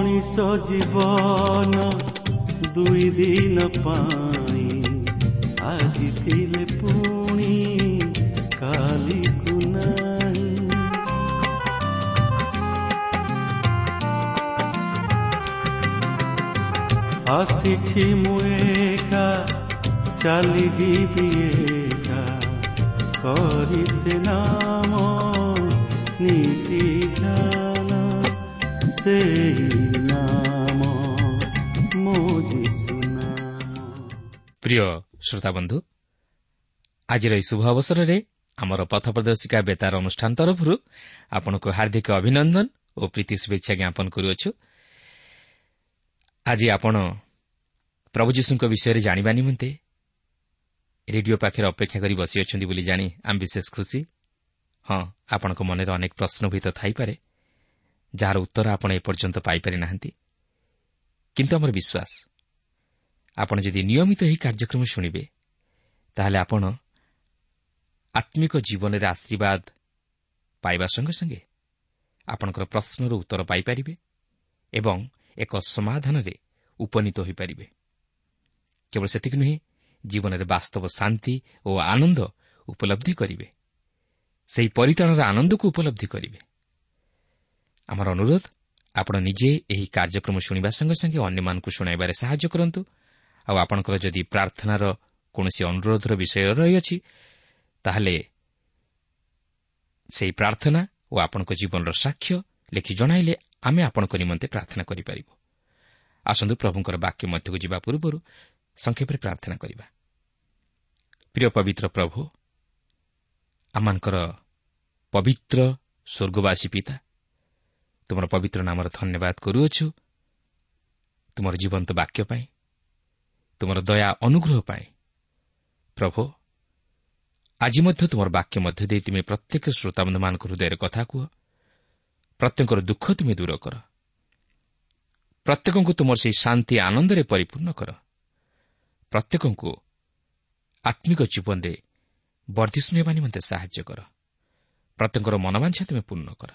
ମଣିଷ ଜୀବନ ଦୁଇ ଦିନ ପାଇଁ ଆଜି ଥିଲେ ପୁଣି କାଲିକୁ ନାହିଁ। ଆସିଛି ମୁଁ ଏକା ଚାଲିଯିବି ଏକା। କରି ସେ ନାମ ନୀତି ଧ୍ୟାନ ସେଇ ଶ୍ରୋତାବନ୍ଧୁ ଆଜିର ଏହି ଶୁଭ ଅବସରରେ ଆମର ପଥ ପ୍ରଦର୍ଶିକା ବେତାର ଅନୁଷ୍ଠାନ ତରଫରୁ ଆପଣଙ୍କୁ ହାର୍ଦ୍ଦିକ ଅଭିନନ୍ଦନ ଓ ପ୍ରୀତି ଶୁଭେଚ୍ଛା ଜ୍ଞାପନ କରୁଅଛୁ। ଆଜି ଆପଣ ପ୍ରଭୁ ଯୀଶୁଙ୍କ ବିଷୟରେ ଜାଣିବା ନିମନ୍ତେ ରେଡିଓ ପାଖରେ ଅପେକ୍ଷା କରି ବସିଅଛନ୍ତି ବୋଲି ଜାଣି ଆମେ ବିଶେଷ ଖୁସି। ହଁ ଆପଣଙ୍କ ମନରେ ଅନେକ ପ୍ରଶ୍ନଭୀତ ଥାଇପାରେ ଯାହାର ଉତ୍ତର ଆପଣ ଏପର୍ଯ୍ୟନ୍ତ ପାଇପାରି ନାହାନ୍ତି। କିନ୍ତୁ ଆମର ବିଶ୍ୱାସ ଆପଣ ଯଦି ନିୟମିତ ଏହି କାର୍ଯ୍ୟକ୍ରମ ଶୁଣିବେ ତାହେଲେ ଆପଣ ଆତ୍ମିକ ଜୀବନରେ ଆଶୀର୍ବାଦ ପାଇବା ସଙ୍ଗେ ସଙ୍ଗେ ଆପଣଙ୍କର ପ୍ରଶ୍ନର ଉତ୍ତର ପାଇପାରିବେ ଏବଂ ଏକ ସମାଧାନରେ ଉପନୀତ ହୋଇପାରିବେ କେବଳ ସେତିକି ନୁହେଁ ଜୀବନରେ ବାସ୍ତବ ଶାନ୍ତି ଓ ଆନନ୍ଦ ଉପଲବ୍ଧି କରିବେ ସେହି ପରିତାଣର ଆନନ୍ଦକୁ ଉପଲବ୍ଧି କରିବେ ଆମର ଅନୁରୋଧ ଆପଣ ନିଜେ ଏହି କାର୍ଯ୍ୟକ୍ରମ ଶୁଣିବା ସଙ୍ଗେ ସଙ୍ଗେ ଅନ୍ୟମାନଙ୍କୁ ଶୁଣାଇବାରେ ସାହାଯ୍ୟ କରନ୍ତୁ ଆଉ ଆପଣଙ୍କର ଯଦି ପ୍ରାର୍ଥନାର କୌଣସି ଅନୁରୋଧର ବିଷୟ ରହିଅଛି ତାହେଲେ ସେହି ପ୍ରାର୍ଥନା ଓ ଆପଣଙ୍କ ଜୀବନର ସାକ୍ଷ୍ୟ ଲେଖି ଜଣାଇଲେ ଆମେ ଆପଣଙ୍କ ନିମନ୍ତେ ପ୍ରାର୍ଥନା କରିପାରିବୁ। ଆସନ୍ତୁ ପ୍ରଭୁଙ୍କର ବାକ୍ୟ ମଧ୍ୟକୁ ଯିବା ପୂର୍ବରୁ ସଂକ୍ଷେପରେ ପ୍ରାର୍ଥନା କରିବା। ପ୍ରିୟ ପବିତ୍ର ପ୍ରଭୁ ଆମମାନଙ୍କର ପବିତ୍ର ସ୍ୱର୍ଗବାସୀ ପିତା ତୁମର ପବିତ୍ର ନାମର ଧନ୍ୟବାଦ କରୁଅଛୁ। ତୁମର ଜୀବନ୍ତ ବାକ୍ୟ ପାଇଁ ତୁମର ଦୟା ଅନୁଗ୍ରହ ପାଇଁ। ପ୍ରଭୁ ଆଜି ମଧ୍ୟ ତୁମର ବାକ୍ୟ ମଧ୍ୟ ଦେଇ ତୁମେ ପ୍ରତ୍ୟେକ ଶ୍ରୋତାବନ୍ଧୁମାନଙ୍କ ହୃଦୟରେ କଥା କୁହ। ପ୍ରତ୍ୟେକଙ୍କର ଦୁଃଖ ତୁମେ ଦୂର କର। ପ୍ରତ୍ୟେକଙ୍କୁ ତୁମର ସେହି ଶାନ୍ତି ଆନନ୍ଦରେ ପରିପୂର୍ଣ୍ଣ କର। ପ୍ରତ୍ୟେକଙ୍କୁ ଆତ୍ମିକ ଜୀବନରେ ବର୍ଦ୍ଧିଷ୍ଣୁ ହେବା ନିମନ୍ତେ ସାହାଯ୍ୟ କର। ପ୍ରତ୍ୟେକଙ୍କର ମନବାଞ୍ଛା ତୁମେ ପୂର୍ଣ୍ଣ କର।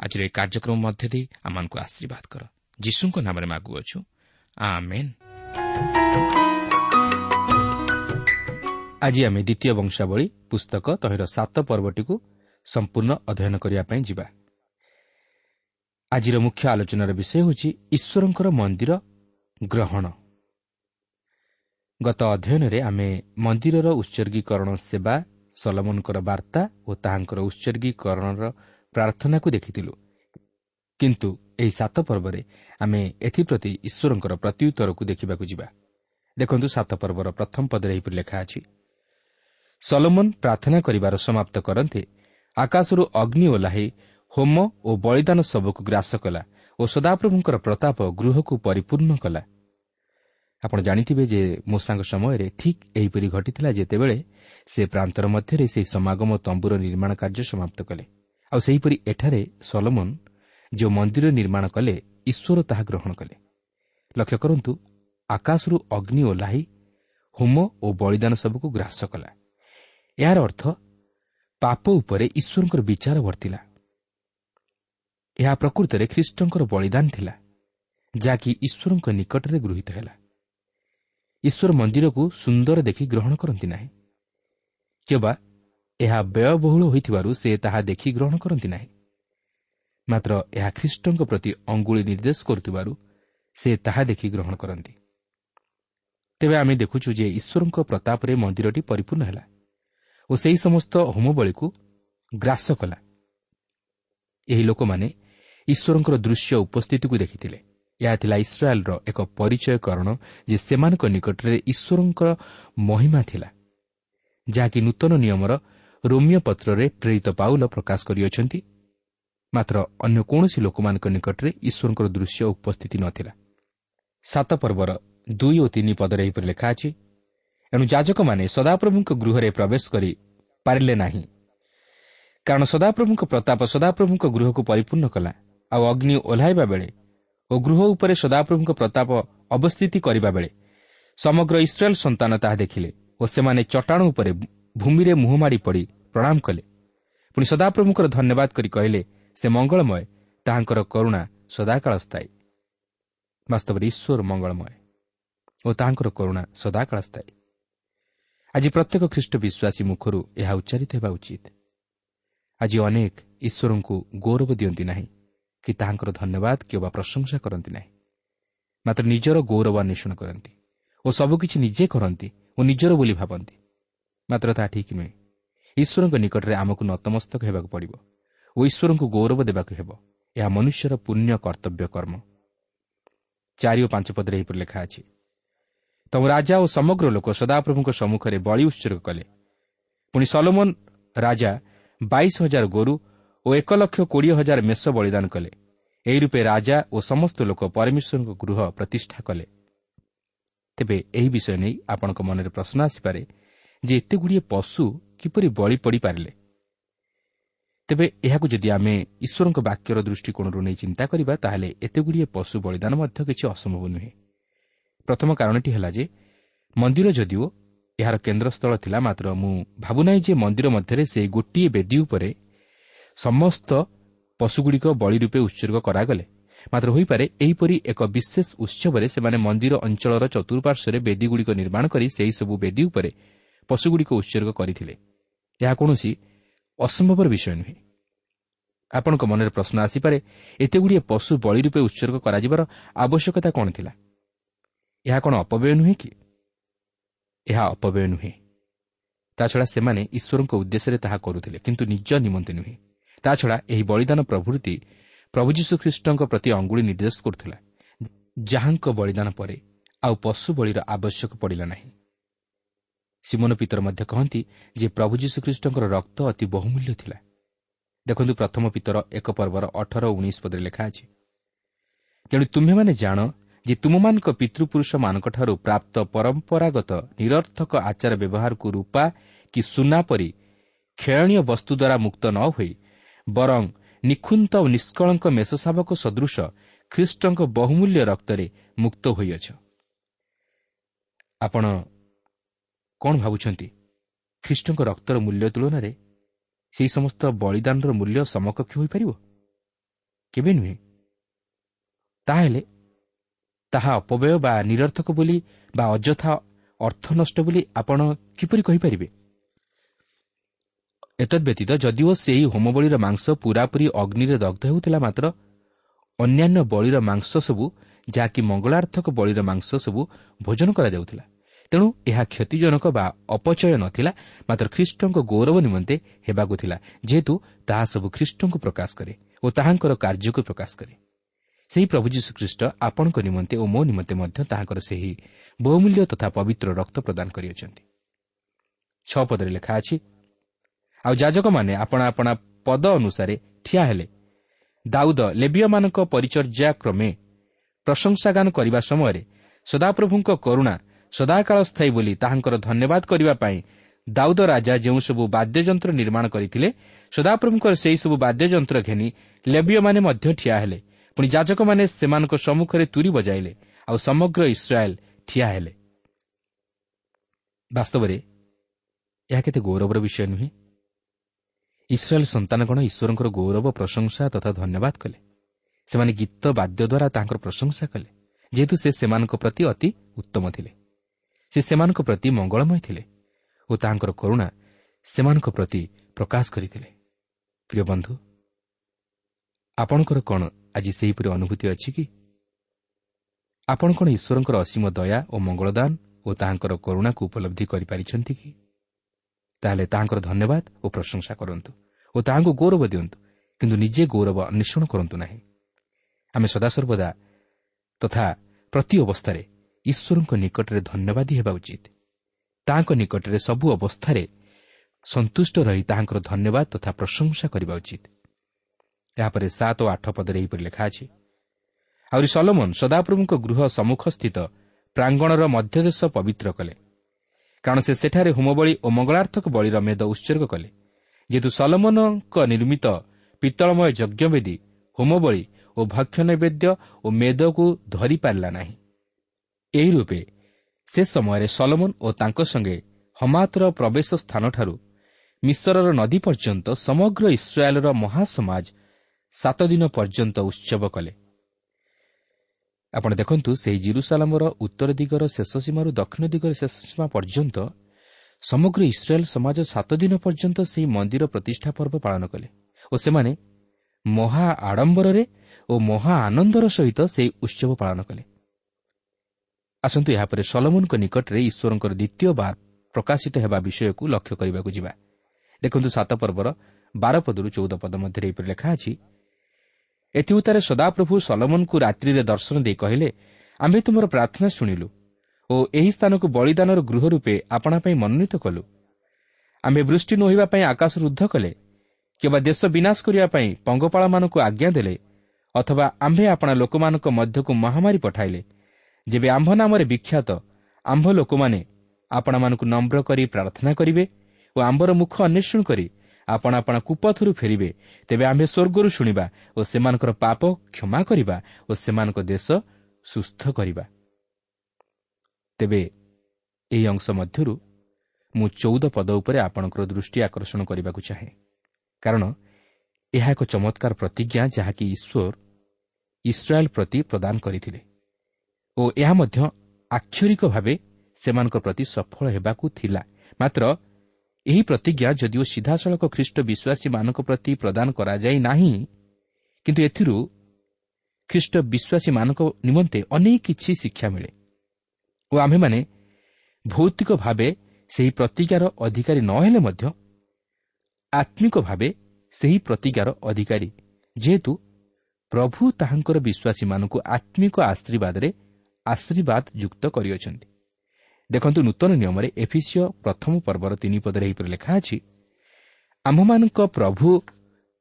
ଆଜିର ଏହି କାର୍ଯ୍ୟକ୍ରମ ମଧ୍ୟ ଦେଇ ଆମମାନଙ୍କୁ ଆଶୀର୍ବାଦ କର। ଯୀଶୁଙ୍କ ନାମରେ ମାଗୁଅଛୁ। ଆଜି ଆମେ ଦ୍ୱିତୀୟ ବଂଶାବଳୀ ପୁସ୍ତକ ତହିଁର ସାତ ପର୍ବଟିକୁ ସମ୍ପୂର୍ଣ୍ଣ ଅଧ୍ୟୟନ କରିବା ପାଇଁ ଯିବା। ଆଜିର ମୁଖ୍ୟ ଆଲୋଚନାର ବିଷୟ ହେଉଛି ଈଶ୍ୱରଙ୍କର ମନ୍ଦିର ଗ୍ରହଣ। ଗତ ଅଧ୍ୟୟନରେ ଆମେ ମନ୍ଦିରର ଉତ୍ସର୍ଗୀକରଣ ସେବା ସଲମନଙ୍କର ବାର୍ତ୍ତା ଓ ତାହାଙ୍କର ଉତ୍ସର୍ଗୀକରଣର ପ୍ରାର୍ଥନାକୁ ଦେଖିଥିଲୁ। କିନ୍ତୁ ଏହି ସାତ ପର୍ବରେ ଆମେ ଏଥିପ୍ରତି ଈଶ୍ୱରଙ୍କର ପ୍ରତ୍ୟୁତ୍ତରକୁ ଦେଖିବାକୁ ଯିବା। ଦେଖନ୍ତୁ ସାତ ପର୍ବର ପ୍ରଥମ ପଦରେ ଏହିପରି ଲେଖା ଅଛି ସଲୋମନ ପ୍ରାର୍ଥନା କରିବାର ସମାପ୍ତ କରନ୍ତେ ଆକାଶରୁ ଅଗ୍ନି ଓହ୍ଲାଇ ହୋମ ଓ ବଳିଦାନ ସବୁକୁ ଗ୍ରାସ କଲା ଓ ସଦାପ୍ରଭୁଙ୍କର ପ୍ରତାପ ଗୃହକୁ ପରିପୂର୍ଣ୍ଣ କଲା। ଆପଣ ଜାଣିଥିବେ ଯେ ମୂଷାଙ୍କ ସମୟରେ ଠିକ୍ ଏହିପରି ଘଟିଥିଲା ଯେତେବେଳେ ସେ ପ୍ରାନ୍ତର ମଧ୍ୟରେ ସେହି ସମାଗମ ତମ୍ବୁର ନିର୍ମାଣ କାର୍ଯ୍ୟ ସମାପ୍ତ କଲେ। ଆଉ ସେହିପରି ଏଠାରେ ସଲମନ ଯେଉଁ ମନ୍ଦିର ନିର୍ମାଣ କଲେ ଈଶ୍ୱର ତାହା ଗ୍ରହଣ କଲେ। ଲକ୍ଷ୍ୟ କରନ୍ତୁ ଆକାଶରୁ ଅଗ୍ନି ଓହ୍ଲାଇ ହୋମ ଓ ବଳିଦାନ ସବୁକୁ ଗ୍ରାସ କଲା। ଏହାର ଅର୍ଥ ପାପ ଉପରେ ଈଶ୍ୱରଙ୍କର ବିଚାର ବର୍ତ୍ତିଲା। ଏହା ପ୍ରକୃତରେ ଖ୍ରୀଷ୍ଟଙ୍କର ବଳିଦାନ ଥିଲା ଯାହାକି ଈଶ୍ୱରଙ୍କ ନିକଟରେ ଗୃହୀତ ହେଲା। ଈଶ୍ୱର ମନ୍ଦିରକୁ ସୁନ୍ଦର ଦେଖି ଗ୍ରହଣ କରନ୍ତି ନାହିଁ। କିମ୍ବା ଏହା ବ୍ୟୟବହୁଳ ହୋଇଥିବାରୁ ସେ ତାହା ଦେଖି ଗ୍ରହଣ କରନ୍ତି ନାହିଁ। ମାତ୍ର ଏହା ଖ୍ରୀଷ୍ଟଙ୍କ ପ୍ରତି ଅଙ୍ଗୁଳି ନିର୍ଦ୍ଦେଶ କରୁଥିବାରୁ ସେ ତାହା ଦେଖି ଗ୍ରହଣ କରନ୍ତି। ତେବେ ଆମେ ଦେଖୁଛୁ ଯେ ଈଶ୍ୱରଙ୍କ ପ୍ରତାପରେ ମନ୍ଦିରଟି ପରିପୂର୍ଣ୍ଣ ହେଲା ଓ ସେହି ସମସ୍ତ ହୋମବଳୀକୁ ଗ୍ରାସ କଲା। ଏହି ଲୋକମାନେ ଈଶ୍ୱରଙ୍କର ଦୃଶ୍ୟ ଉପସ୍ଥିତିକୁ ଦେଖିଥିଲେ। ଏହା ଥିଲା ଇସ୍ରାଏଲ୍ର ଏକ ପରିଚୟକରଣ ଯେ ସେମାନଙ୍କ ନିକଟରେ ଈଶ୍ୱରଙ୍କର ମହିମା ଥିଲା ଯାହାକି ନୂତନ ନିୟମର ରୋମିଓ ପତ୍ରରେ ପ୍ରେରିତ ପାଉଲ ପ୍ରକାଶ କରିଅଛନ୍ତି ମାତ୍ର ଅନ୍ୟ କୌଣସି ଲୋକମାନଙ୍କ ନିକଟରେ ଈଶ୍ୱରଙ୍କର ଦୃଶ୍ୟ ଉପସ୍ଥିତି ନଥିଲା ସାତ ପର୍ବର ଦୁଇ ଓ ତିନି ପଦରେ ଏହିପରି ଲେଖା ଅଛି ଏଣୁ ଯାଜକମାନେ ସଦାପ୍ରଭୁଙ୍କ ଗୃହରେ ପ୍ରବେଶ କରି ପାରିଲେ ନାହିଁ। କାରଣ ସଦାପ୍ରଭୁଙ୍କ ପ୍ରତାପ ସଦାପ୍ରଭୁଙ୍କ ଗୃହକୁ ପରିପୂର୍ଣ୍ଣ କଲା ଆଉ ଅଗ୍ନି ଓହ୍ଲାଇବା ବେଳେ ଓ ଗୃହ ଉପରେ ସଦାପ୍ରଭୁଙ୍କ ପ୍ରତାପ ଅବସ୍ଥିତି କରିବା ବେଳେ ସମଗ୍ର ଇସ୍ରାଏଲ୍ ସନ୍ତାନ ତାହା ଦେଖିଲେ ଓ ସେମାନେ ଚଟାଣ ଉପରେ ଭୂମିରେ ମୁହଁ ମାଡ଼ି ପଡ଼ି ପ୍ରଣାମ କଲେ। ପୁଣି ସଦାପ୍ରଭୁଙ୍କର ଧନ୍ୟବାଦ କରି କହିଲେ ସେ ମଙ୍ଗଳମୟ ତାହାଙ୍କର କରୁଣା ସଦାକାଳ ସ୍ଥାୟୀ ବାସ୍ତବରେ ଈଶ୍ୱର ମଙ୍ଗଳମୟ ଓ ତାହାଙ୍କର କରୁଣା ସଦାକାଳ ସ୍ଥାୟୀ ଆଜି ପ୍ରତ୍ୟେକ ଖ୍ରୀଷ୍ଟ ବିଶ୍ୱାସୀ ମୁଖରୁ ଏହା ଉଚ୍ଚାରିତ ହେବା ଉଚିତ। ଆଜି ଅନେକ ଈଶ୍ୱରଙ୍କୁ ଗୌରବ ଦିଅନ୍ତି ନାହିଁ କି ତାହାଙ୍କର ଧନ୍ୟବାଦ କିମ୍ବା ପ୍ରଶଂସା କରନ୍ତି ନାହିଁ। ମାତ୍ର ନିଜର ଗୌରବ ଅନ୍ୱେଷଣ କରନ୍ତି ଓ ସବୁକିଛି ନିଜେ କରନ୍ତି ଓ ନିଜର ବୋଲି ଭାବନ୍ତି। ମାତ୍ର ତାହା ଠିକ୍ ନୁହେଁ। ଈଶ୍ୱରଙ୍କ ନିକଟରେ ଆମକୁ ନତମସ୍ତକ ହେବାକୁ ପଡ଼ିବ। ଓ ଈଶ୍ୱରଙ୍କୁ ଗୌରବ ଦେବାକୁ ହେବ। ଏହା ମନୁଷ୍ୟର ପୁଣ୍ୟ କର୍ତ୍ତବ୍ୟ କର୍ମ। ଚାରି ଓ ପାଞ୍ଚ ପଦରେ ଏହିପରି ଲେଖା ଅଛି। ତମ ରାଜା ଓ ସମଗ୍ର ଲୋକ ସଦାପ୍ରଭୁଙ୍କ ସମ୍ମୁଖରେ ବଳି ଉତ୍ସର୍ଗ କଲେ। ପୁଣି ସଲୋମନ ରାଜା ବାଇଶ ହଜାର ଗୋରୁ ଓ ଏକ ଲକ୍ଷ କୋଡ଼ିଏ ହଜାର ମେଷ ବଳିଦାନ କଲେ। ଏହି ରୂପେ ରାଜା ଓ ସମସ୍ତ ଲୋକ ପରମେଶ୍ୱରଙ୍କ ଗୃହ ପ୍ରତିଷ୍ଠା କଲେ। ତେବେ ଏହି ବିଷୟ ନେଇ ଆପଣଙ୍କ ମନରେ ପ୍ରଶ୍ନ ଆସିପାରେ ଯେ ଏତେଗୁଡ଼ିଏ ପଶୁ କିପରି ବଳି ପଡ଼ିପାରିଲେ? ତେବେ ଏହାକୁ ଯଦି ଆମେ ଈଶ୍ୱରଙ୍କ ବାକ୍ୟର ଦୃଷ୍ଟିକୋଣରୁ ନେଇ ଚିନ୍ତା କରିବା ତାହେଲେ ଏତେଗୁଡ଼ିଏ ପଶୁ ବଳିଦାନ ମଧ୍ୟ କିଛି ଅସମ୍ଭବ ନୁହେଁ। ପ୍ରଥମ କାରଣଟି ହେଲା ଯେ ମନ୍ଦିର ଯଦିଓ ଏହାର କେନ୍ଦ୍ରସ୍ଥଳ ଥିଲା ମାତ୍ର ମୁଁ ଭାବୁନାହିଁ ଯେ ମନ୍ଦିର ମଧ୍ୟରେ ସେହି ଗୋଟିଏ ବେଦୀ ଉପରେ ସମସ୍ତ ପଶୁଗୁଡ଼ିକ ବଳି ରୂପେ ଉତ୍ସର୍ଗ କରାଗଲେ। ମାତ୍ର ହୋଇପାରେ ଏହିପରି ଏକ ବିଶେଷ ଉତ୍ସବରେ ସେମାନେ ମନ୍ଦିର ଅଞ୍ଚଳର ଚତୁଃପାର୍ଶ୍ୱରେ ବେଦୀଗୁଡ଼ିକ ନିର୍ମାଣ କରି ସେହିସବୁ ବେଦୀ ଉପରେ ପଶୁଗୁଡ଼ିକ ଉତ୍ସର୍ଗ କରିଥିଲେ। ଏହା କୌଣସି ଅସମ୍ଭବର ବିଷୟ ନୁହେଁ। ଆପଣଙ୍କ ମନରେ ପ୍ରଶ୍ନ ଆସିପାରେ ଏତେଗୁଡ଼ିଏ ପଶୁ ବଳି ରୂପେ ଉତ୍ସର୍ଗ କରାଯିବାର ଆବଶ୍ୟକତା କ'ଣ ଥିଲା? ଏହା କ'ଣ ଅପବ୍ୟୟ ନୁହେଁ କି? ଏହା ଅପବ୍ୟୟ ନୁହେଁ। ତାଛଡ଼ା ସେମାନେ ଈଶ୍ୱରଙ୍କ ଉଦ୍ଦେଶ୍ୟରେ ତାହା କରୁଥିଲେ କିନ୍ତୁ ନିଜ ନିମନ୍ତେ ନୁହେଁ। ତାଛଡ଼ା ଏହି ବଳିଦାନ ପ୍ରଭୃତି ପ୍ରଭୁ ଯୀଶୁଖ୍ରୀଷ୍ଟଙ୍କ ପ୍ରତି ଅଙ୍ଗୁଳି ନିର୍ଦ୍ଦେଶ କରୁଥିଲା ଯାହାଙ୍କ ବଳିଦାନ ପରେ ଆଉ ପଶୁ ବଳିର ଆବଶ୍ୟକ ପଡ଼ିଲା ନାହିଁ ସିମନ ପିତର ମଧ୍ୟ କହନ୍ତି ଯେ ପ୍ରଭୁ ଯୀଶୁଖ୍ରୀଷ୍ଟଙ୍କର ରକ୍ତ ଅତି ବହୁମୂଲ୍ୟ ଥିଲା। ଦେଖନ୍ତୁ ପ୍ରଥମ ପିତର ଏକ ପର୍ବର ଅଠର ଉଣେଇଶ ପଦରେ ଲେଖା ଅଛି ତେଣୁ ତୁମ୍ଭେମାନେ ଜାଣ ଯେ ତୁମମାନଙ୍କ ପିତୃପୁରୁଷମାନଙ୍କଠାରୁ ପ୍ରାପ୍ତ ପରମ୍ପରାଗତ ନିରର୍ଥକ ଆଚାର ବ୍ୟବହାରକୁ ରୂପା କି ସୁନା ପରି କ୍ଷୟଣୀୟ ବସ୍ତୁ ଦ୍ୱାରା ମୁକ୍ତ ନ ହୋଇ ବରଂ ନିଖୁନ୍ତ ଓ ନିଷ୍କଳଙ୍କ ମେଷଶାବକ ସଦୃଶ ଖ୍ରୀଷ୍ଟଙ୍କ ବହୁମୂଲ୍ୟ ରକ୍ତରେ ମୁକ୍ତ ହୋଇଅଛ। କ'ଣ ଭାବୁଛନ୍ତି? ଖ୍ରୀଷ୍ଟଙ୍କ ରକ୍ତର ମୂଲ୍ୟ ତୁଳନାରେ ସେହି ସମସ୍ତ ବଳିଦାନର ମୂଲ୍ୟ ସମକକ୍ଷ ହୋଇପାରିବ? କେବେ ନୁହେଁ। ତାହେଲେ ତାହା ଅପବ୍ୟୟ ବା ନିରର୍ଥକ ବୋଲି ବା ଅଯଥା ଅର୍ଥ ନଷ୍ଟ ବୋଲି ଆପଣ କିପରି କହିପାରିବେ? ଏତଦ୍ବ୍ୟତୀତ ଯଦିଓ ସେହି ହୋମବଳୀର ମାଂସ ପୂରାପୂରି ଅଗ୍ନିରେ ଦଗ୍ଧ ହେଉଥିଲା ମାତ୍ର ଅନ୍ୟାନ୍ୟ ବଳିର ମାଂସ ସବୁ ଯାହାକି ମଙ୍ଗଳାର୍ଥକ ବଳିର ମାଂସ ସବୁ ଭୋଜନ କରାଯାଉଥିଲା। ତେଣୁ ଏହା କ୍ଷତିଜନକ ବା ଅପଚୟ ନଥିଲା ମାତ୍ର ଖ୍ରୀଷ୍ଟଙ୍କ ଗୌରବ ନିମନ୍ତେ ହେବାକୁ ଥିଲା ଯେହେତୁ ତାହା ସବୁ ଖ୍ରୀଷ୍ଟଙ୍କୁ ପ୍ରକାଶ କରେ ଓ ତାହାଙ୍କର କାର୍ଯ୍ୟକୁ ପ୍ରକାଶ କରେ। ସେହି ପ୍ରଭୁ ଯୀଶୁଖ୍ରୀଷ୍ଟ ଆପଣଙ୍କ ନିମନ୍ତେ ଓ ମୋ ନିମନ୍ତେ ମଧ୍ୟ ତାହାଙ୍କର ସେହି ବହୁମୂଲ୍ୟ ତଥା ପବିତ୍ର ରକ୍ତ ପ୍ରଦାନ କରିଅଛନ୍ତି। ଛଅ ପଦରେ ଲେଖା ଅଛି ଆଉ ଯାଜକମାନେ ଆପଣା ଆପଣା ପଦ ଅନୁସାରେ ଠିଆ ହେଲେ। ଦାଉଦ ଲେବିୟମାନଙ୍କ ପରିଚର୍ଯ୍ୟା କ୍ରମେ ପ୍ରଶଂସାଗାନ କରିବା ସମୟରେ ସଦାପ୍ରଭୁଙ୍କ କରୁଣା ସଦାକାଳ ସ୍ଥାୟୀ ବୋଲି ତାହାଙ୍କର ଧନ୍ୟବାଦ କରିବା ପାଇଁ ଦାଉଦ ରାଜା ଯେଉଁସବୁ ବାଦ୍ୟଯନ୍ତ୍ର ନିର୍ମାଣ କରିଥିଲେ ସଦାପ୍ରଭୁଙ୍କର ସେହିସବୁ ବାଦ୍ୟଯନ୍ତ୍ର ଘେନି ଲେବିୟମାନେ ମଧ୍ୟ ଠିଆ ହେଲେ। ପୁଣି ଯାଜକମାନେ ସେମାନଙ୍କ ସମ୍ମୁଖରେ ତୁରି ବଜାଇଲେ ଆଉ ସମଗ୍ର ଇସ୍ରାଏଲ୍ ଠିଆ ହେଲେ। ବାସ୍ତବରେ ଏହା କେତେ ଗୌରବର ବିଷୟ ନୁହେଁ? ଇସ୍ରାଏଲ୍ ସନ୍ତାନଗଣ ଈଶ୍ୱରଙ୍କର ଗୌରବ ପ୍ରଶଂସା ତଥା ଧନ୍ୟବାଦ କଲେ। ସେମାନେ ଗୀତ ବାଦ୍ୟ ଦ୍ୱାରା ତାଙ୍କର ପ୍ରଶଂସା କଲେ ଯେହେତୁ ସେ ସେମାନଙ୍କ ପ୍ରତି ଅତି ଉତ୍ତମ ଥିଲେ। ସେ ସେମାନଙ୍କ ପ୍ରତି ମଙ୍ଗଳମୟ ଥିଲେ ଓ ତାହାଙ୍କର କରୁଣା ସେମାନଙ୍କ ପ୍ରତି ପ୍ରକାଶ କରିଥିଲେ। ପ୍ରିୟ ବନ୍ଧୁ ଆପଣଙ୍କର କ'ଣ ଆଜି ସେହିପରି ଅନୁଭୂତି ଅଛି କି? ଆପଣ କ'ଣ ଈଶ୍ୱରଙ୍କର ଅସୀମ ଦୟା ଓ ମଙ୍ଗଳଦାନ ଓ ତାହାଙ୍କର କରୁଣାକୁ ଉପଲବ୍ଧି କରିପାରିଛନ୍ତି କି? ତାହେଲେ ତାହାଙ୍କର ଧନ୍ୟବାଦ ଓ ପ୍ରଶଂସା କରନ୍ତୁ ଓ ତାହାଙ୍କୁ ଗୌରବ ଦିଅନ୍ତୁ କିନ୍ତୁ ନିଜେ ଗୌରବ ଅନ୍ୱେଷଣ କରନ୍ତୁ ନାହିଁ। ଆମେ ସଦାସର୍ବଦା ତଥା ପ୍ରତି ଅବସ୍ଥାରେ ଈଶ୍ୱରଙ୍କ ନିକଟରେ ଧନ୍ୟବାଦୀ ହେବା ଉଚିତ। ତାହାଙ୍କ ନିକଟରେ ସବୁ ଅବସ୍ଥାରେ ସନ୍ତୁଷ୍ଟ ରହି ତାହାଙ୍କର ଧନ୍ୟବାଦ ତଥା ପ୍ରଶଂସା କରିବା ଉଚିତ। ଏହାପରେ ସାତ ଓ ଆଠ ପଦରେ ଏହିପରି ଲେଖା ଅଛି ଆହୁରି ସଲମନ ସଦାପ୍ରଭୁଙ୍କ ଗୃହ ସମ୍ମୁଖସ୍ଥିତ ପ୍ରାଙ୍ଗଣର ମଧ୍ୟଦେଶ ପବିତ୍ର କଲେ କାରଣ ସେ ସେଠାରେ ହୋମବଳି ଓ ମଙ୍ଗଳାର୍ଥକ ବଳିର ମେଦ ଉତ୍ସର୍ଗ କଲେ ଯେହେତୁ ସଲମନଙ୍କ ନିର୍ମିତ ପିତ୍ତଳମୟ ଯଜ୍ଞବେଦୀ ହୋମବଳି ଓ ଭକ୍ଷ ନୈବେଦ୍ୟ ଓ ମେଦକୁ ଧରିପାରିଲା ନାହିଁ। ଏହି ରୂପେ ସେ ସମୟରେ ସଲମନ ଓ ତାଙ୍କ ସଙ୍ଗେ ହମାତର ପ୍ରବେଶ ସ୍ଥାନଠାରୁ ମିଶ୍ରର ନଦୀ ପର୍ଯ୍ୟନ୍ତ ସମଗ୍ର ଇସ୍ରାଏଲ୍ର ମହାସମାଜ ସାତ ଦିନ ପର୍ଯ୍ୟନ୍ତ ଉତ୍ସବ କଲେ। ଆପଣ ଦେଖନ୍ତୁ ସେହି ଜିରୁସାଲାମର ଉତ୍ତର ଦିଗର ଶେଷ ସୀମାରୁ ଦକ୍ଷିଣ ଦିଗର ଶେଷ ସୀମା ପର୍ଯ୍ୟନ୍ତ ସମଗ୍ର ଇସ୍ରାଏଲ୍ ସମାଜ ସାତ ଦିନ ପର୍ଯ୍ୟନ୍ତ ସେହି ମନ୍ଦିର ପ୍ରତିଷ୍ଠା ପର୍ବ ପାଳନ କଲେ ଓ ସେମାନେ ମହା ଆଡ଼ମ୍ବରରେ ଓ ମହା ଆନନ୍ଦର ସହିତ ସେହି ଉତ୍ସବ ପାଳନ କଲେ। ଆସନ୍ତୁ ଏହାପରେ ସଲମୁନଙ୍କ ନିକଟରେ ଈଶ୍ୱରଙ୍କର ଦ୍ୱିତୀୟ ବାର ପ୍ରକାଶିତ ହେବା ବିଷୟକୁ ଲକ୍ଷ୍ୟ କରିବାକୁ ଯିବା। ଦେଖନ୍ତୁ ସାତ ପର୍ବର ବାର ପଦରୁ ଚଉଦ ପଦ ମଧ୍ୟରେ ଏହିପରି ଲେଖା ଅଛି ଏଥି ଉତ୍ତାରେ ସଦାପ୍ରଭୁ ସଲମନଙ୍କୁ ରାତ୍ରିରେ ଦର୍ଶନ ଦେଇ କହିଲେ ଆମ୍ଭେ ତୁମର ପ୍ରାର୍ଥନା ଶୁଣିଲୁ ଓ ଏହି ସ୍ଥାନକୁ ବଳିଦାନର ଗୃହ ରୂପେ ଆପଣା ପାଇଁ ମନୋନୀତ କଲୁ। ଆମ୍ଭେ ବୃଷ୍ଟି ନୋହିବା ପାଇଁ ଆକାଶ ରୁଦ୍ଧ କଲେ କିମ୍ବା ଦେଶ ବିନାଶ କରିବା ପାଇଁ ପଙ୍ଗପାଳମାନଙ୍କୁ ଆଜ୍ଞା ଦେଲେ ଅଥବା ଆମ୍ଭେ ଆପଣା ଲୋକମାନଙ୍କ ମଧ୍ୟକୁ ମହାମାରୀ ପଠାଇଲେ। ଯେବେ ଆମ୍ଭ ନାମରେ ବିଖ୍ୟାତ ଆମ୍ଭ ଲୋକମାନେ ଆପଣମାନଙ୍କୁ ନମ୍ର କରି ପ୍ରାର୍ଥନା କରିବେ ଓ ଆମ୍ଭର ମୁଖ ଅନ୍ୱେଷଣ କରି ଆପଣ ଆପଣା କୁପଥରୁ ଫେରିବେ ତେବେ ଆମ୍ଭେ ସ୍ୱର୍ଗରୁ ଶୁଣିବା ଓ ସେମାନଙ୍କର ପାପ କ୍ଷମା କରିବା ଓ ସେମାନଙ୍କ ଦେଶ ସୁସ୍ଥ କରିବା। ତେବେ ଏହି ଅଂଶ ମଧ୍ୟରୁ ମୁଁ ଚଉଦ ପଦ ଉପରେ ଆପଣଙ୍କର ଦୃଷ୍ଟି ଆକର୍ଷଣ କରିବାକୁ ଚାହେଁ। କାରଣ ଏହା ଏକ ଚମତ୍କାର ପ୍ରତିଜ୍ଞା ଯାହାକି ଈଶ୍ୱର ଇସ୍ରାଏଲ୍ ପ୍ରତି ପ୍ରଦାନ କରିଥିଲେ। ଓ ଏହା ମଧ୍ୟ ଆକ୍ଷରିକ ଭାବେ ସେମାନଙ୍କ ପ୍ରତି ସଫଳ ହେବାକୁ ଥିଲା। ମାତ୍ର ଏହି ପ୍ରତିଜ୍ଞା ଯଦିଓ ସିଧାସଳଖ ଖ୍ରୀଷ୍ଟ ବିଶ୍ୱାସୀମାନଙ୍କ ପ୍ରତି ପ୍ରଦାନ କରାଯାଇ ନାହିଁ କିନ୍ତୁ ଏଥିରୁ ଖ୍ରୀଷ୍ଟ ବିଶ୍ୱାସୀମାନଙ୍କ ନିମନ୍ତେ ଅନେକ କିଛି ଶିକ୍ଷା ମିଳେ ଓ ଆମ୍ଭେମାନେ ଭୌତିକ ଭାବେ ସେହି ପ୍ରତିଜ୍ଞାର ଅଧିକାରୀ ନ ହେଲେ ମଧ୍ୟ ଆତ୍ମିକ ଭାବେ ସେହି ପ୍ରତିଜ୍ଞାର ଅଧିକାରୀ ଯେହେତୁ ପ୍ରଭୁ ତାହାଙ୍କର ବିଶ୍ୱାସୀମାନଙ୍କୁ ଆତ୍ମିକ ଆଶୀର୍ବାଦରେ ଆଶୀର୍ବାଦ ଯୁକ୍ତ କରିଅଛନ୍ତି। ଦେଖନ୍ତୁ ନୂତନ ନିୟମରେ ଏଫିସିଓ ପ୍ରଥମ ପର୍ବର ତିନି ପଦରେ ଏହିପରି ଲେଖା ଅଛି ଆମ୍ଭମାନଙ୍କ ପ୍ରଭୁ